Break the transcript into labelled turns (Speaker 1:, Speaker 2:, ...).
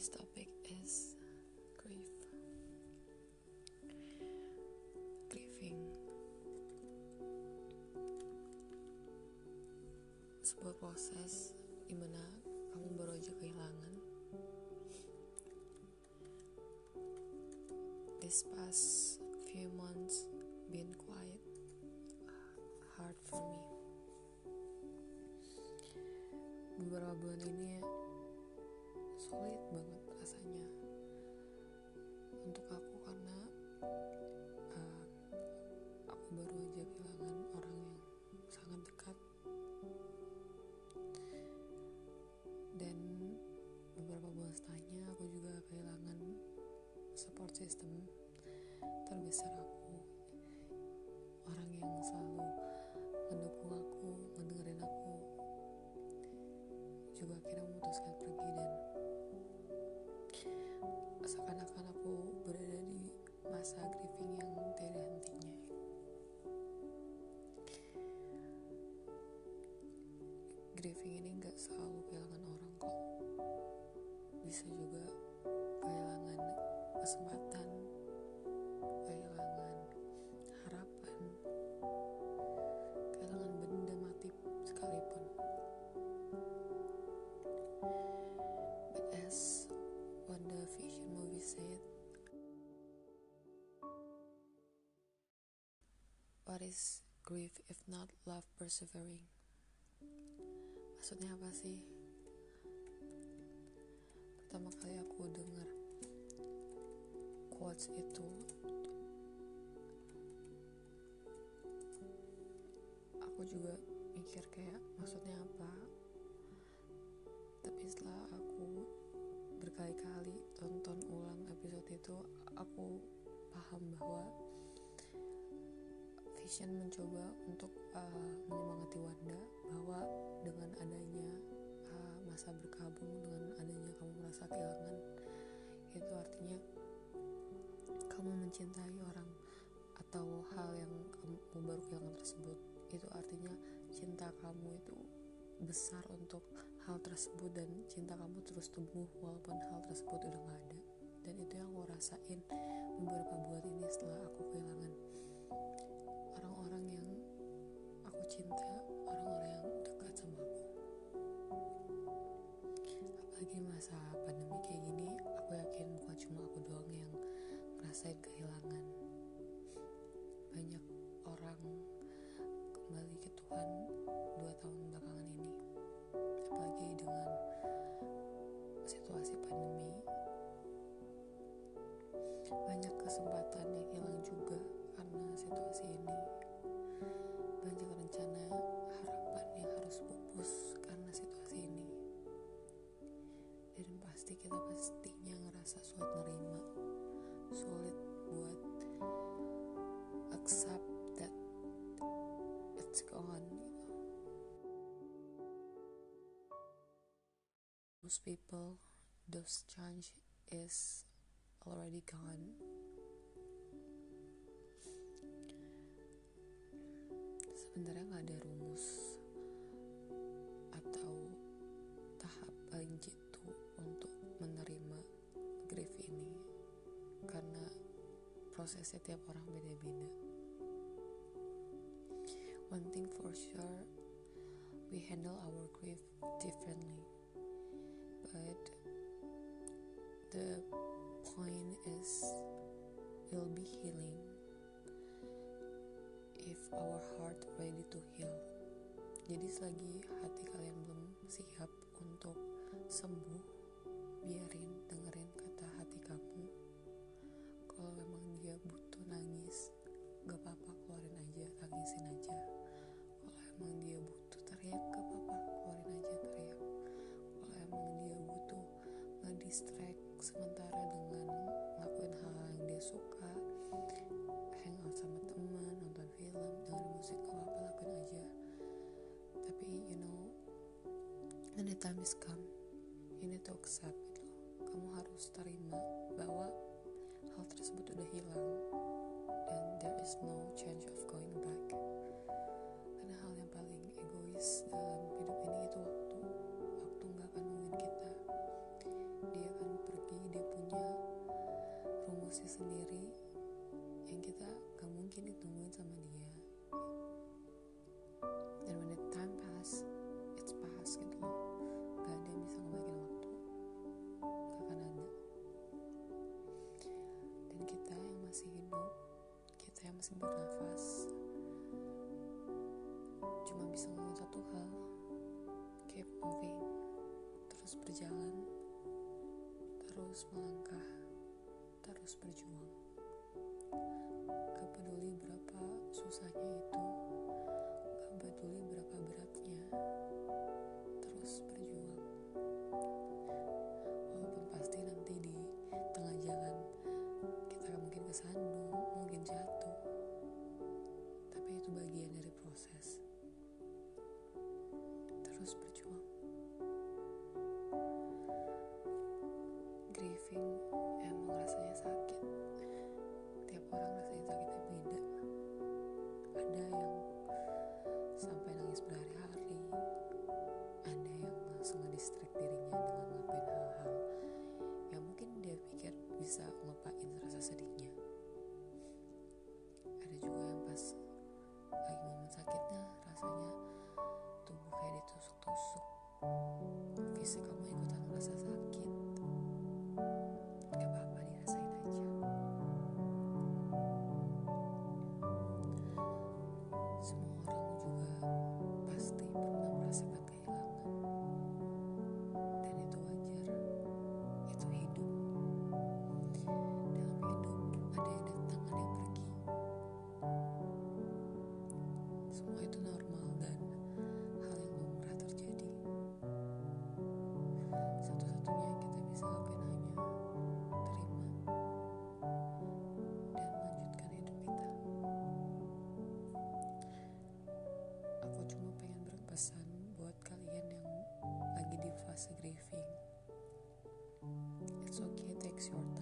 Speaker 1: Today's topic is grief. Grieving. Sebuah proses di mana kamu baru aja kehilangan. This past few months been quite hard for me. Beberapa bulan ini sulit banget rasanya untuk aku karena uh, aku baru aja kehilangan orang yang sangat dekat. Dan beberapa bulan setelahnya aku juga kehilangan support system terbesar aku. Orang yang selalu mendukung aku ngedengerin aku juga akhirnya memutuskan pergi dan seakan-akan aku berada di masa grieving yang tiada hentinya. Grieving ini gak selalu kehilangan orang kok. Bisa juga kehilangan kesempatan what is grief if not love persevering? Maksudnya apa sih? Pertama kali aku dengar quotes itu aku juga mikir kayak maksudnya apa? Tapi setelah aku berkali-kali tonton ulang episode itu aku paham bahwa Vision mencoba untuk uh, menyemangati Wanda bahwa dengan adanya uh, masa berkabung dengan adanya kamu merasa kehilangan itu artinya kamu mencintai orang atau hal yang kamu baru kehilangan tersebut. Itu artinya cinta kamu itu besar untuk hal tersebut dan cinta kamu terus tumbuh walaupun hal tersebut udah gak ada. Dan itu yang aku rasain beberapa bulan ini orang kembali ke Tuhan dua tahun belakangan ini. Apalagi dengan situasi pandemi. Banyak kesempatan yang hilang juga karena situasi ini. Banyak rencana harapan yang harus pupus karena situasi ini. Dan pasti kita pastinya ngerasa sulit nerima sulit it's gone gitu. most people those change is already gone. Sebenarnya nggak ada rumus atau tahap paling jitu untuk menerima grief ini. Karena prosesnya tiap orang beda-beda one thing for sure we handle our grief differently. But the point is will be healing if our heart ready to heal. Jadi selagi hati kalian belum siap untuk sembuh biarin dengerin kata hati kamu. Kalau memang dia butuh nangis gak apa-apa keluarin aja tangisin aja ngedistract sementara dengan ngelakuin hal yang dia suka. Hangout sama teman nonton film dengerin musik gak apa-apa lakuin aja. Tapi you know when the time is come you need to accept gitu kamu harus terima bahwa hal tersebut udah hilang dan there is no change of going back masih bernafas. Cuma bisa ngomong satu hal. Keep moving. Terus berjalan. Terus melangkah. Terus berjuang. Gak peduli berapa susahnya itu. basically it's okay, it takes your time.